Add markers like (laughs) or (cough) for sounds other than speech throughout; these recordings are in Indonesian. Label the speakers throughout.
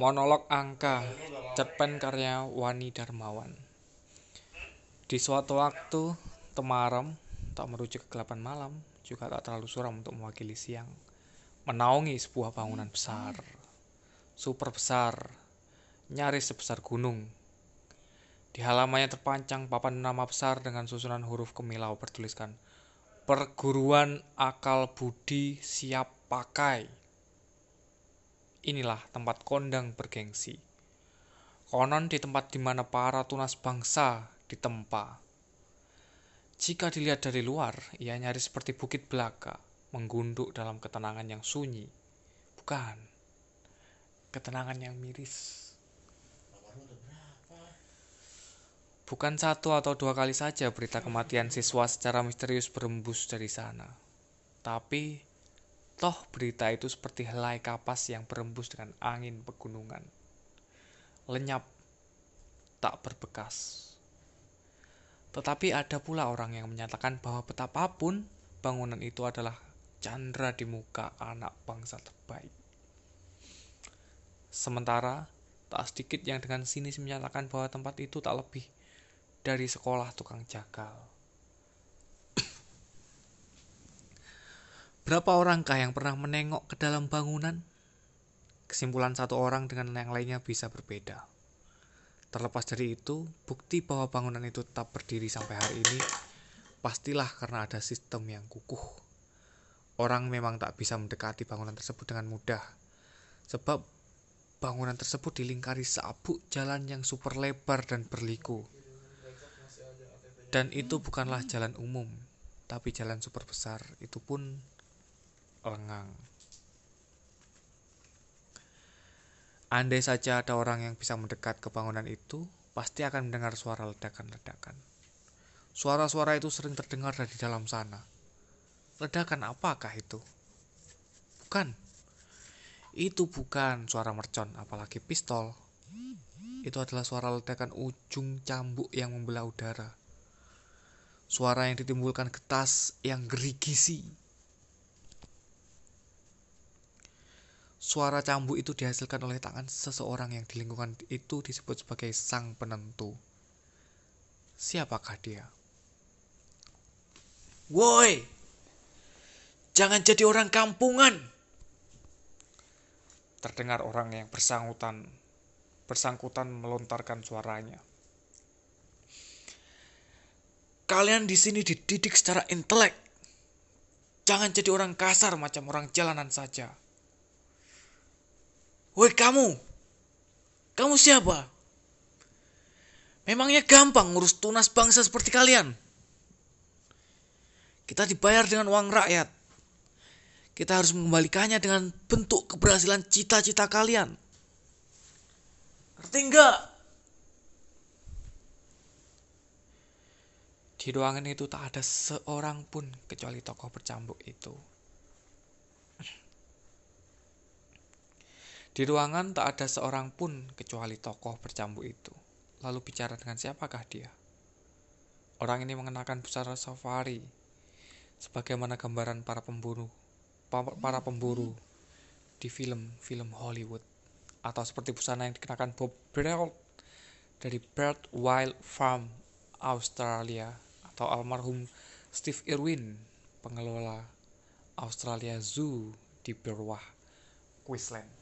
Speaker 1: Monolog Angka cerpen karya Wani Darmawan. Di suatu waktu temaram tak merujuk kegelapan malam juga tak terlalu suram untuk mewakili siang menaungi sebuah bangunan besar. Super besar nyaris sebesar gunung. Di halamannya terpancang papan nama besar dengan susunan huruf kemilau bertuliskan Perguruan Akal Budi Siap Pakai Inilah tempat kondang bergengsi. Konon di tempat di mana para tunas bangsa ditempa. Jika dilihat dari luar, ia nyaris seperti bukit belaka, menggunduk dalam ketenangan yang sunyi. Bukan, ketenangan yang miris. Bukan satu atau dua kali saja berita kematian siswa secara misterius berembus dari sana. Tapi Toh berita itu seperti helai kapas yang berembus dengan angin pegunungan. Lenyap, tak berbekas. Tetapi ada pula orang yang menyatakan bahwa betapapun bangunan itu adalah candra di muka anak bangsa terbaik. Sementara, tak sedikit yang dengan sinis menyatakan bahwa tempat itu tak lebih dari sekolah tukang jagal. Berapa orangkah yang pernah menengok ke dalam bangunan? Kesimpulan satu orang dengan yang lainnya bisa berbeda. Terlepas dari itu, bukti bahwa bangunan itu tetap berdiri sampai hari ini pastilah karena ada sistem yang kukuh. Orang memang tak bisa mendekati bangunan tersebut dengan mudah, sebab bangunan tersebut dilingkari sabuk jalan yang super lebar dan berliku. Dan itu bukanlah jalan umum, tapi jalan super besar. Itu pun lengang. Andai saja ada orang yang bisa mendekat ke bangunan itu, pasti akan mendengar suara ledakan-ledakan. Suara-suara itu sering terdengar dari dalam sana. Ledakan apakah itu? Bukan. Itu bukan suara mercon, apalagi pistol. Itu adalah suara ledakan ujung cambuk yang membelah udara. Suara yang ditimbulkan getas yang gerigisi Suara cambuk itu dihasilkan oleh tangan seseorang yang di lingkungan itu disebut sebagai sang penentu. Siapakah dia?
Speaker 2: Woi, jangan jadi orang kampungan.
Speaker 1: Terdengar orang yang bersangkutan, bersangkutan melontarkan suaranya.
Speaker 2: Kalian di sini dididik secara intelek. Jangan jadi orang kasar macam orang jalanan saja. Woi kamu, kamu siapa? Memangnya gampang ngurus tunas bangsa seperti kalian? Kita dibayar dengan uang rakyat. Kita harus mengembalikannya dengan bentuk keberhasilan cita-cita kalian. Ngerti enggak?
Speaker 1: Di ruangan itu tak ada seorang pun kecuali tokoh bercambuk itu. Di ruangan tak ada seorang pun kecuali tokoh bercambuk itu. Lalu bicara dengan siapakah dia? Orang ini mengenakan busana safari, sebagaimana gambaran para pemburu, para pemburu di film-film Hollywood, atau seperti busana yang dikenakan Bob Brault dari Bird Wild Farm Australia, atau almarhum Steve Irwin, pengelola Australia Zoo di Berwah, Queensland.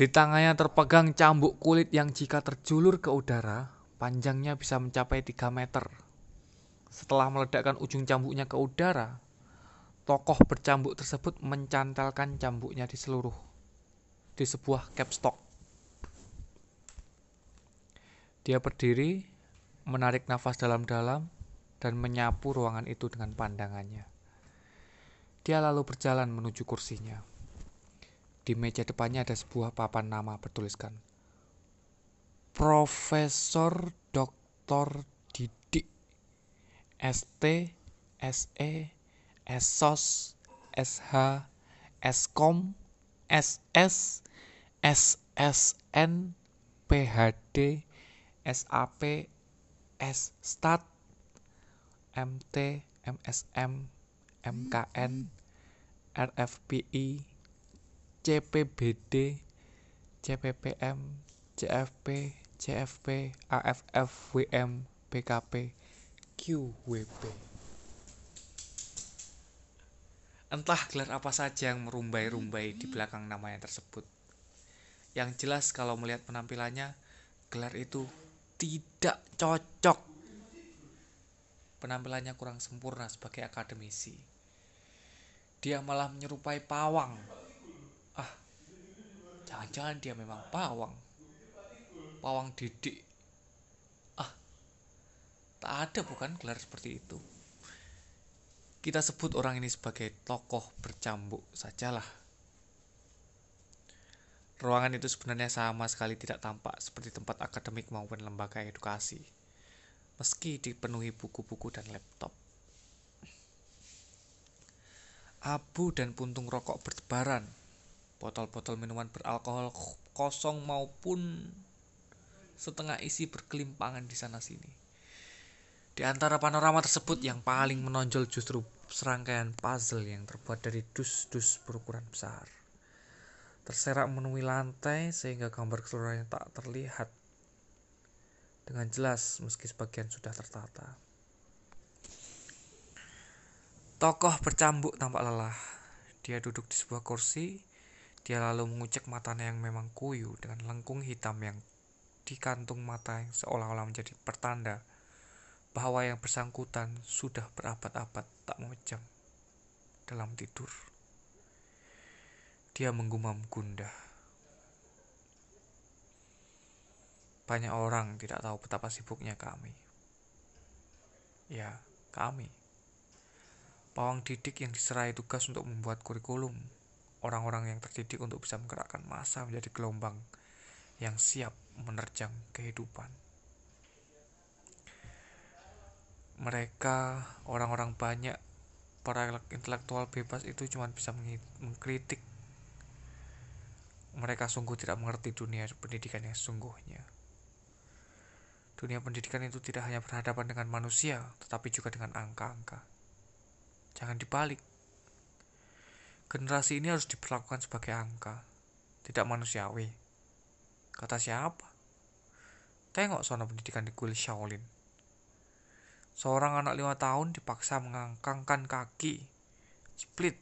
Speaker 1: Di tangannya terpegang cambuk kulit yang jika terjulur ke udara, panjangnya bisa mencapai 3 meter. Setelah meledakkan ujung cambuknya ke udara, tokoh bercambuk tersebut mencantelkan cambuknya di seluruh di sebuah capstock. Dia berdiri, menarik nafas dalam-dalam, dan menyapu ruangan itu dengan pandangannya. Dia lalu berjalan menuju kursinya. Di meja depannya ada sebuah papan nama bertuliskan Profesor Dr. Didik ST SE SOS SH SKOM SS SSN PHD SAP S STAT MT MSM MKN, RFPI, CPBD, CPPM, CFP, CFP, AFF, WM, BKP, QWP. Entah gelar apa saja yang merumbai-rumbai di belakang namanya tersebut. Yang jelas kalau melihat penampilannya, gelar itu tidak cocok. Penampilannya kurang sempurna sebagai akademisi. Dia malah menyerupai pawang Jangan-jangan dia memang pawang. Pawang didik. Ah, tak ada bukan gelar seperti itu. Kita sebut orang ini sebagai tokoh bercambuk sajalah. Ruangan itu sebenarnya sama sekali tidak tampak seperti tempat akademik maupun lembaga edukasi, meski dipenuhi buku-buku dan laptop. Abu dan puntung rokok bertebaran Botol-botol minuman beralkohol kosong maupun setengah isi berkelimpangan di sana sini. Di antara panorama tersebut yang paling menonjol justru serangkaian puzzle yang terbuat dari dus-dus berukuran besar. Terserak memenuhi lantai sehingga gambar keseluruhannya tak terlihat dengan jelas meski sebagian sudah tertata. Tokoh bercambuk tampak lelah. Dia duduk di sebuah kursi dia lalu mengucek matanya yang memang kuyu dengan lengkung hitam yang di kantung mata yang seolah-olah menjadi pertanda bahwa yang bersangkutan sudah berabad-abad tak memejam dalam tidur. Dia menggumam gundah. Banyak orang tidak tahu betapa sibuknya kami. Ya, kami. Pawang didik yang diserai tugas untuk membuat kurikulum orang-orang yang terdidik untuk bisa menggerakkan masa menjadi gelombang yang siap menerjang kehidupan. Mereka, orang-orang banyak, para intelektual bebas itu cuma bisa mengkritik. Mereka sungguh tidak mengerti dunia pendidikan yang sungguhnya. Dunia pendidikan itu tidak hanya berhadapan dengan manusia, tetapi juga dengan angka-angka. Jangan dibalik Generasi ini harus diperlakukan sebagai angka, tidak manusiawi. Kata siapa? Tengok zona pendidikan di kuil Shaolin. Seorang anak lima tahun dipaksa mengangkangkan kaki, split,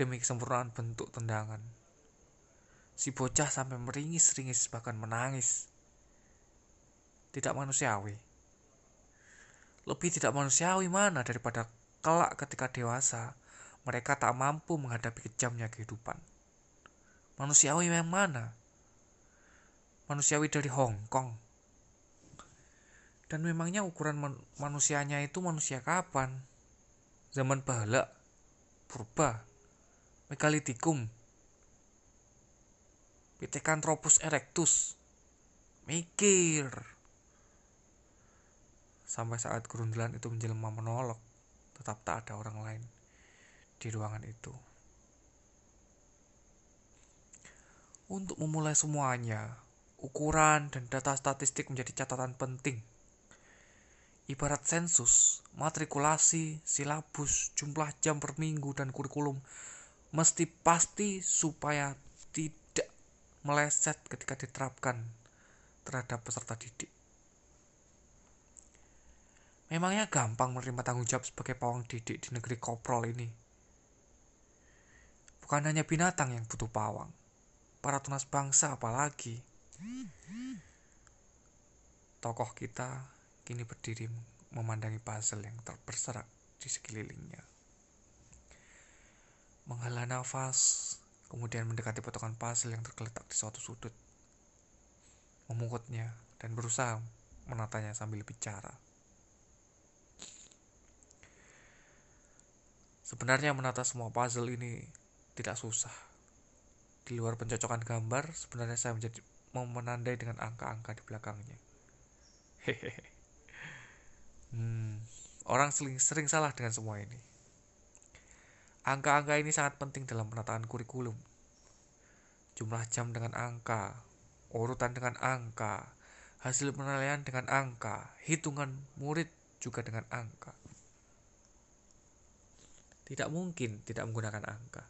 Speaker 1: demi kesempurnaan bentuk tendangan. Si bocah sampai meringis-ringis bahkan menangis. Tidak manusiawi. Lebih tidak manusiawi mana daripada kelak ketika dewasa, mereka tak mampu menghadapi kejamnya kehidupan. Manusiawi yang mana? Manusiawi dari Hong Kong. Dan memangnya ukuran man manusianya itu manusia kapan? Zaman bahala, purba, megalitikum, Pithecanthropus erectus. Mikir. Sampai saat gerundelan itu menjelma menolak tetap tak ada orang lain di ruangan itu. Untuk memulai semuanya, ukuran dan data statistik menjadi catatan penting. Ibarat sensus, matrikulasi, silabus, jumlah jam per minggu, dan kurikulum mesti pasti supaya tidak meleset ketika diterapkan terhadap peserta didik. Memangnya gampang menerima tanggung jawab sebagai pawang didik di negeri koprol ini? Bukan hanya binatang yang butuh pawang, para tunas bangsa apalagi. Tokoh kita kini berdiri memandangi puzzle yang terberserak di sekelilingnya. Menghela nafas, kemudian mendekati potongan puzzle yang tergeletak di suatu sudut. Memungkutnya dan berusaha menatanya sambil bicara. Sebenarnya menata semua puzzle ini tidak susah. Di luar pencocokan gambar, sebenarnya saya menjadi mau menandai dengan angka-angka di belakangnya. Hehehe. Hmm, orang sering, sering salah dengan semua ini. Angka-angka ini sangat penting dalam penataan kurikulum. Jumlah jam dengan angka, urutan dengan angka, hasil penilaian dengan angka, hitungan murid juga dengan angka. Tidak mungkin tidak menggunakan angka.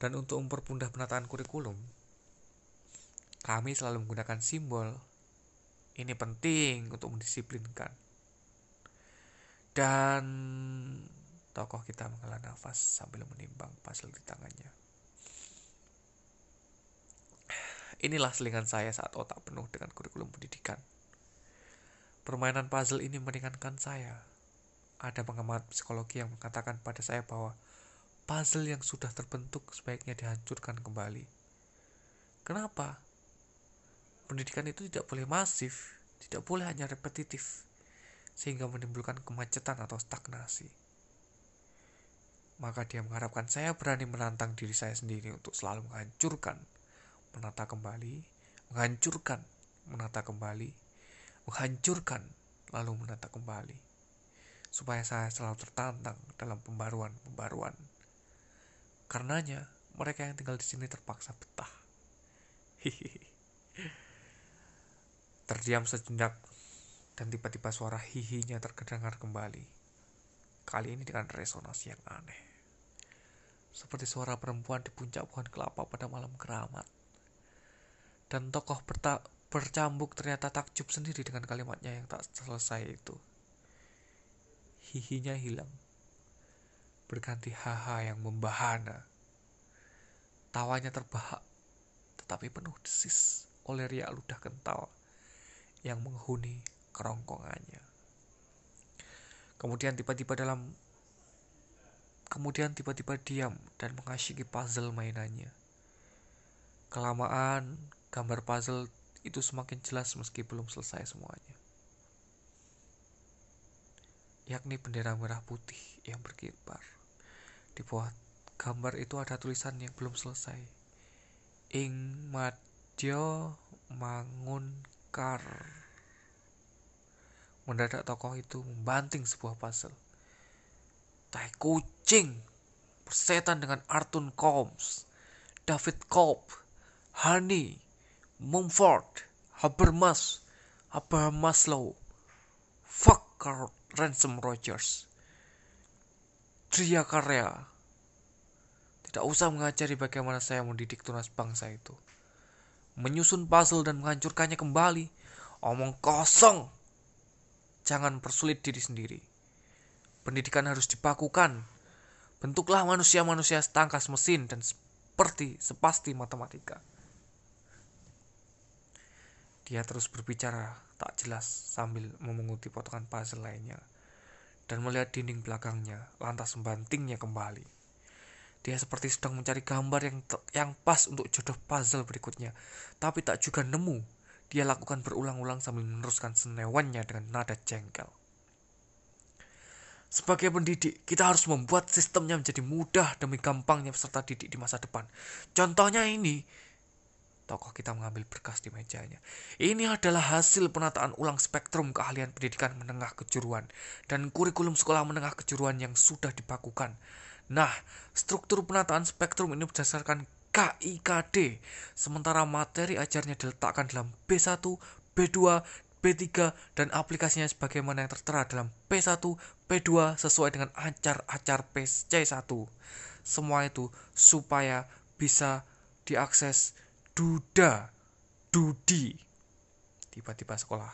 Speaker 1: Dan untuk mempermudah penataan kurikulum, kami selalu menggunakan simbol. Ini penting untuk mendisiplinkan. Dan tokoh kita menghela nafas sambil menimbang puzzle di tangannya. Inilah selingan saya saat otak penuh dengan kurikulum pendidikan. Permainan puzzle ini meringankan saya. Ada pengamat psikologi yang mengatakan pada saya bahwa puzzle yang sudah terbentuk sebaiknya dihancurkan kembali. Kenapa? Pendidikan itu tidak boleh masif, tidak boleh hanya repetitif, sehingga menimbulkan kemacetan atau stagnasi. Maka dia mengharapkan saya berani menantang diri saya sendiri untuk selalu menghancurkan menata kembali, menghancurkan, menata kembali, menghancurkan, lalu menata kembali. Supaya saya selalu tertantang dalam pembaruan-pembaruan. Karenanya, mereka yang tinggal di sini terpaksa betah. Hihihi. (laughs) Terdiam sejenak dan tiba-tiba suara hihinya terdengar kembali. Kali ini dengan resonansi yang aneh. Seperti suara perempuan di puncak pohon kelapa pada malam keramat dan tokoh bercambuk ternyata takjub sendiri dengan kalimatnya yang tak selesai itu. Hihinya hilang, berganti haha yang membahana. Tawanya terbahak, tetapi penuh desis oleh riak ludah kental yang menghuni kerongkongannya. Kemudian tiba-tiba dalam kemudian tiba-tiba diam dan mengasyiki puzzle mainannya. Kelamaan Gambar puzzle itu semakin jelas meski belum selesai semuanya. Yakni bendera merah putih yang berkibar. Di bawah gambar itu ada tulisan yang belum selesai. Ing Madyo Mangunkar. Mendadak tokoh itu membanting sebuah puzzle. Tai kucing persetan dengan Arthur Combs, David Cobb, Honey, Mumford, Habermas, Habermaslow, fuck Ransom Rogers, Tria Karya. Tidak usah mengajari bagaimana saya mendidik tunas bangsa itu. Menyusun puzzle dan menghancurkannya kembali. Omong kosong. Jangan persulit diri sendiri. Pendidikan harus dipakukan. Bentuklah manusia-manusia setangkas mesin dan seperti sepasti matematika. Dia terus berbicara tak jelas sambil memunguti potongan puzzle lainnya dan melihat dinding belakangnya, lantas membantingnya kembali. Dia seperti sedang mencari gambar yang yang pas untuk jodoh puzzle berikutnya, tapi tak juga nemu. Dia lakukan berulang-ulang sambil meneruskan senewannya dengan nada jengkel. Sebagai pendidik, kita harus membuat sistemnya menjadi mudah demi gampangnya peserta didik di masa depan. Contohnya ini, Tokoh kita mengambil berkas di mejanya. Ini adalah hasil penataan ulang spektrum keahlian pendidikan menengah kejuruan dan kurikulum sekolah menengah kejuruan yang sudah dibakukan. Nah, struktur penataan spektrum ini berdasarkan KIKD, sementara materi ajarnya diletakkan dalam B1, B2, B3, dan aplikasinya sebagaimana yang tertera dalam P1, P2 sesuai dengan acar-acar C1. Semua itu supaya bisa diakses Duda, Dudi. Tiba-tiba sekolah,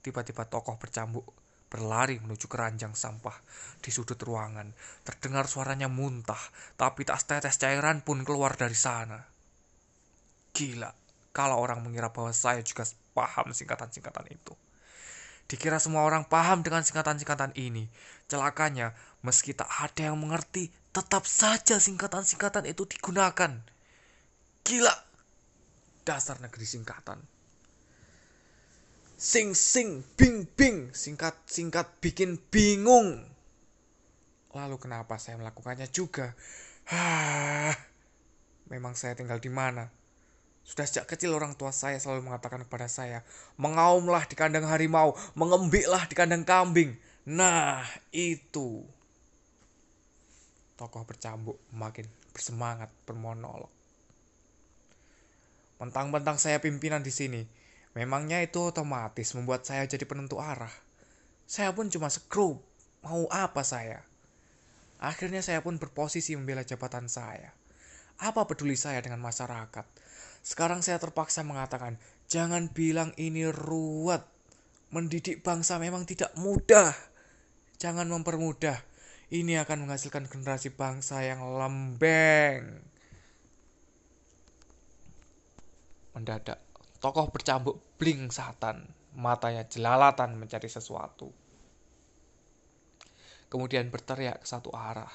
Speaker 1: tiba-tiba tokoh bercambuk berlari menuju keranjang sampah di sudut ruangan. Terdengar suaranya muntah, tapi tak setetes cairan pun keluar dari sana. Gila, kalau orang mengira bahwa saya juga paham singkatan-singkatan itu. Dikira semua orang paham dengan singkatan-singkatan ini. Celakanya, meski tak ada yang mengerti, tetap saja singkatan-singkatan itu digunakan. Gila, dasar negeri singkatan. Sing sing bing bing singkat singkat bikin bingung. Lalu kenapa saya melakukannya juga? Hah, memang saya tinggal di mana? Sudah sejak kecil orang tua saya selalu mengatakan kepada saya, mengaumlah di kandang harimau, mengembiklah di kandang kambing. Nah, itu. Tokoh bercambuk makin bersemangat bermonolog. Mentang-mentang saya pimpinan di sini, memangnya itu otomatis membuat saya jadi penentu arah. Saya pun cuma sekrup, mau apa saya? Akhirnya saya pun berposisi membela jabatan saya. Apa peduli saya dengan masyarakat? Sekarang saya terpaksa mengatakan, jangan bilang ini ruwet. Mendidik bangsa memang tidak mudah. Jangan mempermudah. Ini akan menghasilkan generasi bangsa yang lembeng. Mendadak, tokoh bercambuk bling satan. Matanya jelalatan mencari sesuatu. Kemudian berteriak ke satu arah.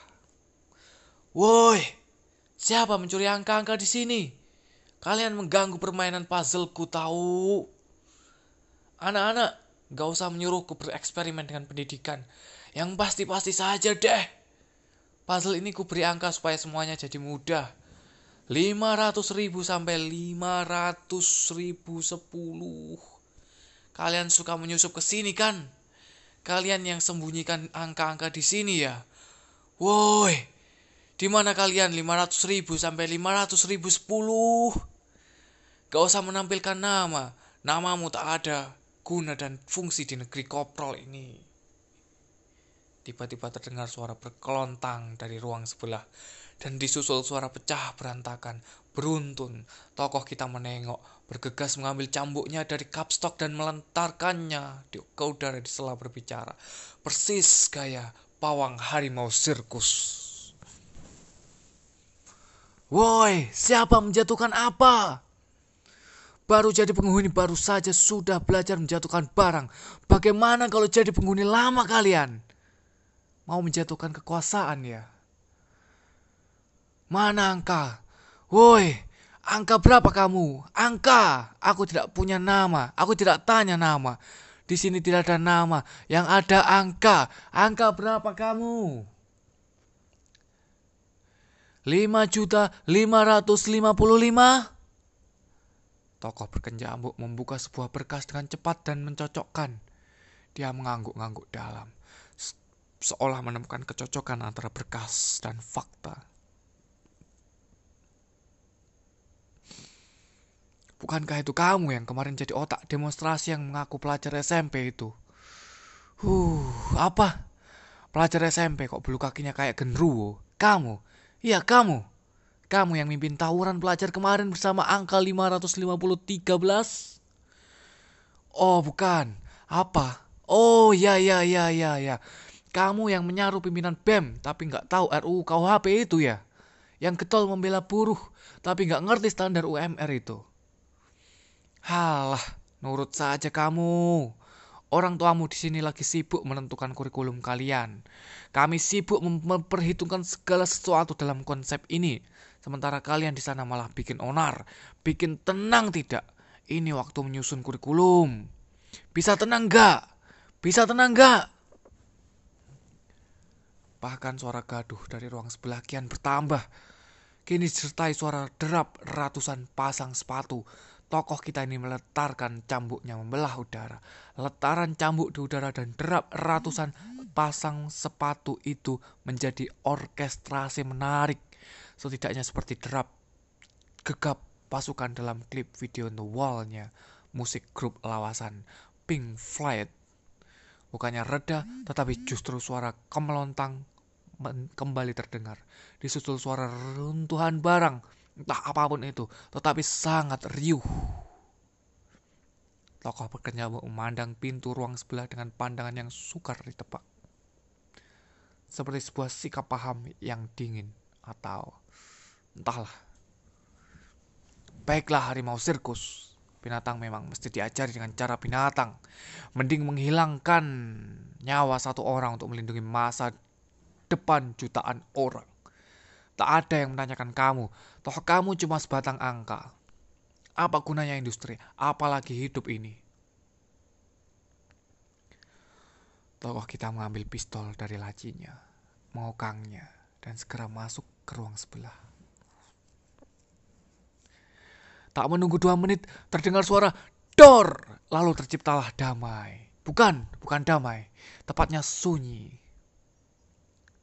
Speaker 1: Woi, siapa mencuri angka-angka di sini? Kalian mengganggu permainan puzzleku tahu. Anak-anak, gak usah menyuruhku bereksperimen dengan pendidikan. Yang pasti-pasti saja deh. Puzzle ini kuberi angka supaya semuanya jadi mudah. 500 ribu sampai 500 ribu 10. Kalian suka menyusup ke sini kan? Kalian yang sembunyikan angka-angka di sini ya? Woi, di mana kalian 500 ribu sampai 500 ribu 10? Gak usah menampilkan nama. Namamu tak ada guna dan fungsi di negeri koprol ini. Tiba-tiba terdengar suara berkelontang dari ruang sebelah dan disusul suara pecah berantakan. Beruntun, tokoh kita menengok, bergegas mengambil cambuknya dari kapstok dan melentarkannya di udara di sela berbicara. Persis gaya pawang harimau sirkus. Woi, siapa menjatuhkan apa? Baru jadi penghuni baru saja sudah belajar menjatuhkan barang. Bagaimana kalau jadi penghuni lama kalian? Mau menjatuhkan kekuasaan ya? Mana angka? Woi, angka berapa kamu? Angka. Aku tidak punya nama. Aku tidak tanya nama. Di sini tidak ada nama. Yang ada angka. Angka berapa kamu? 5 juta 555 Tokoh berkenjambuk membuka sebuah berkas dengan cepat dan mencocokkan. Dia mengangguk-angguk dalam, seolah menemukan kecocokan antara berkas dan fakta. Bukankah itu kamu yang kemarin jadi otak demonstrasi yang mengaku pelajar SMP itu? Huh, apa? Pelajar SMP kok bulu kakinya kayak genruwo? Kamu? Iya, kamu. Kamu yang mimpin tawuran pelajar kemarin bersama angka 55013? Oh, bukan. Apa? Oh, ya, ya, ya, ya, ya. Kamu yang menyaruh pimpinan BEM, tapi nggak tahu RUU KUHP itu ya? Yang getol membela buruh, tapi nggak ngerti standar UMR itu. Halah, nurut saja kamu. Orang tuamu di sini lagi sibuk menentukan kurikulum kalian. Kami sibuk memperhitungkan segala sesuatu dalam konsep ini. Sementara kalian di sana malah bikin onar, bikin tenang tidak. Ini waktu menyusun kurikulum. Bisa tenang gak? Bisa tenang gak? Bahkan suara gaduh dari ruang sebelah kian bertambah. Kini disertai suara derap ratusan pasang sepatu Tokoh kita ini meletarkan cambuknya membelah udara. Letaran cambuk di udara dan derap ratusan pasang sepatu itu menjadi orkestrasi menarik. Setidaknya seperti derap gegap pasukan dalam klip video The Wall-nya musik grup lawasan Pink Floyd. Bukannya reda, tetapi justru suara kemelontang kembali terdengar. Disusul suara runtuhan barang entah apa pun itu, tetapi sangat riuh. Tokoh pekerja memandang pintu ruang sebelah dengan pandangan yang sukar ditebak. Seperti sebuah sikap paham yang dingin atau entahlah. Baiklah harimau sirkus. Binatang memang mesti diajari dengan cara binatang. Mending menghilangkan nyawa satu orang untuk melindungi masa depan jutaan orang. Tak ada yang menanyakan kamu, toh kamu cuma sebatang angka. Apa gunanya industri, apalagi hidup ini? Tokoh kita mengambil pistol dari lacinya, mengokangnya, dan segera masuk ke ruang sebelah. Tak menunggu dua menit, terdengar suara dor, lalu terciptalah damai. Bukan, bukan damai, tepatnya sunyi.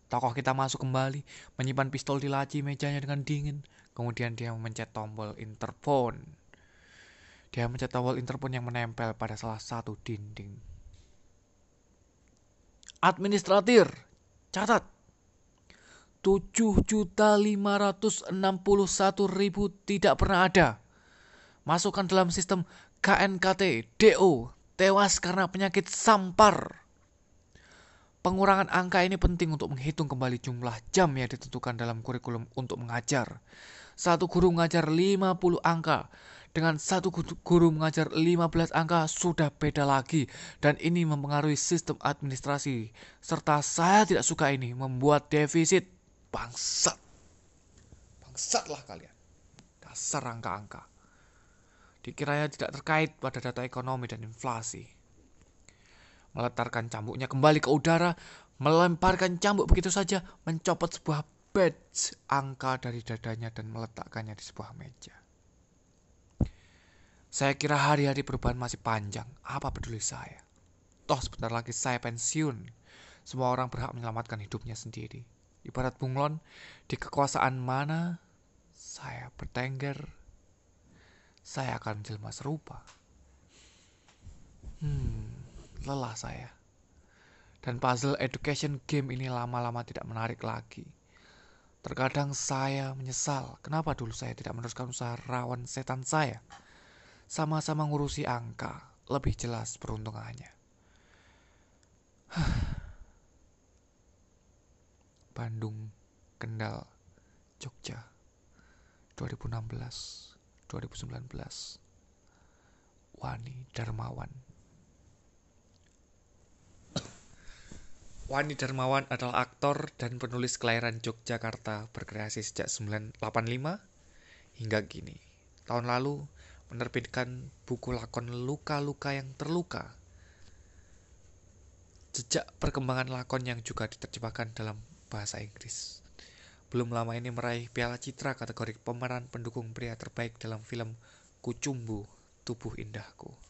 Speaker 1: Tokoh kita masuk kembali, menyimpan pistol di laci mejanya dengan dingin. Kemudian dia memencet tombol interphone. Dia mencet tombol interphone yang menempel pada salah satu dinding. Administratir, catat. 7.561.000 tidak pernah ada. Masukkan dalam sistem KNKT DO tewas karena penyakit sampar. Pengurangan angka ini penting untuk menghitung kembali jumlah jam yang ditentukan dalam kurikulum untuk mengajar. Satu guru mengajar 50 angka, dengan satu guru mengajar 15 angka sudah beda lagi. Dan ini mempengaruhi sistem administrasi. Serta saya tidak suka ini membuat defisit. Bangsat. Bangsatlah kalian. Dasar angka-angka. Dikiranya tidak terkait pada data ekonomi dan inflasi. Meletarkan cambuknya kembali ke udara melemparkan cambuk begitu saja mencopot sebuah badge angka dari dadanya dan meletakkannya di sebuah meja saya kira hari-hari perubahan masih panjang. Apa peduli saya? Toh sebentar lagi saya pensiun. Semua orang berhak menyelamatkan hidupnya sendiri. Ibarat bunglon, di kekuasaan mana saya bertengger, saya akan menjelma serupa. Hmm, lelah saya. Dan puzzle education game ini lama-lama tidak menarik lagi. Terkadang saya menyesal kenapa dulu saya tidak meneruskan usaha rawan setan saya sama-sama ngurusi angka, lebih jelas peruntungannya. (sighs) Bandung, Kendal, Jogja, 2016-2019. Wani Darmawan. Wani Darmawan adalah aktor dan penulis kelahiran Yogyakarta berkreasi sejak 1985 hingga kini. Tahun lalu, menerbitkan buku lakon Luka-Luka yang Terluka. Jejak perkembangan lakon yang juga diterjemahkan dalam bahasa Inggris. Belum lama ini meraih Piala Citra kategori pemeran pendukung pria terbaik dalam film Kucumbu, Tubuh Indahku.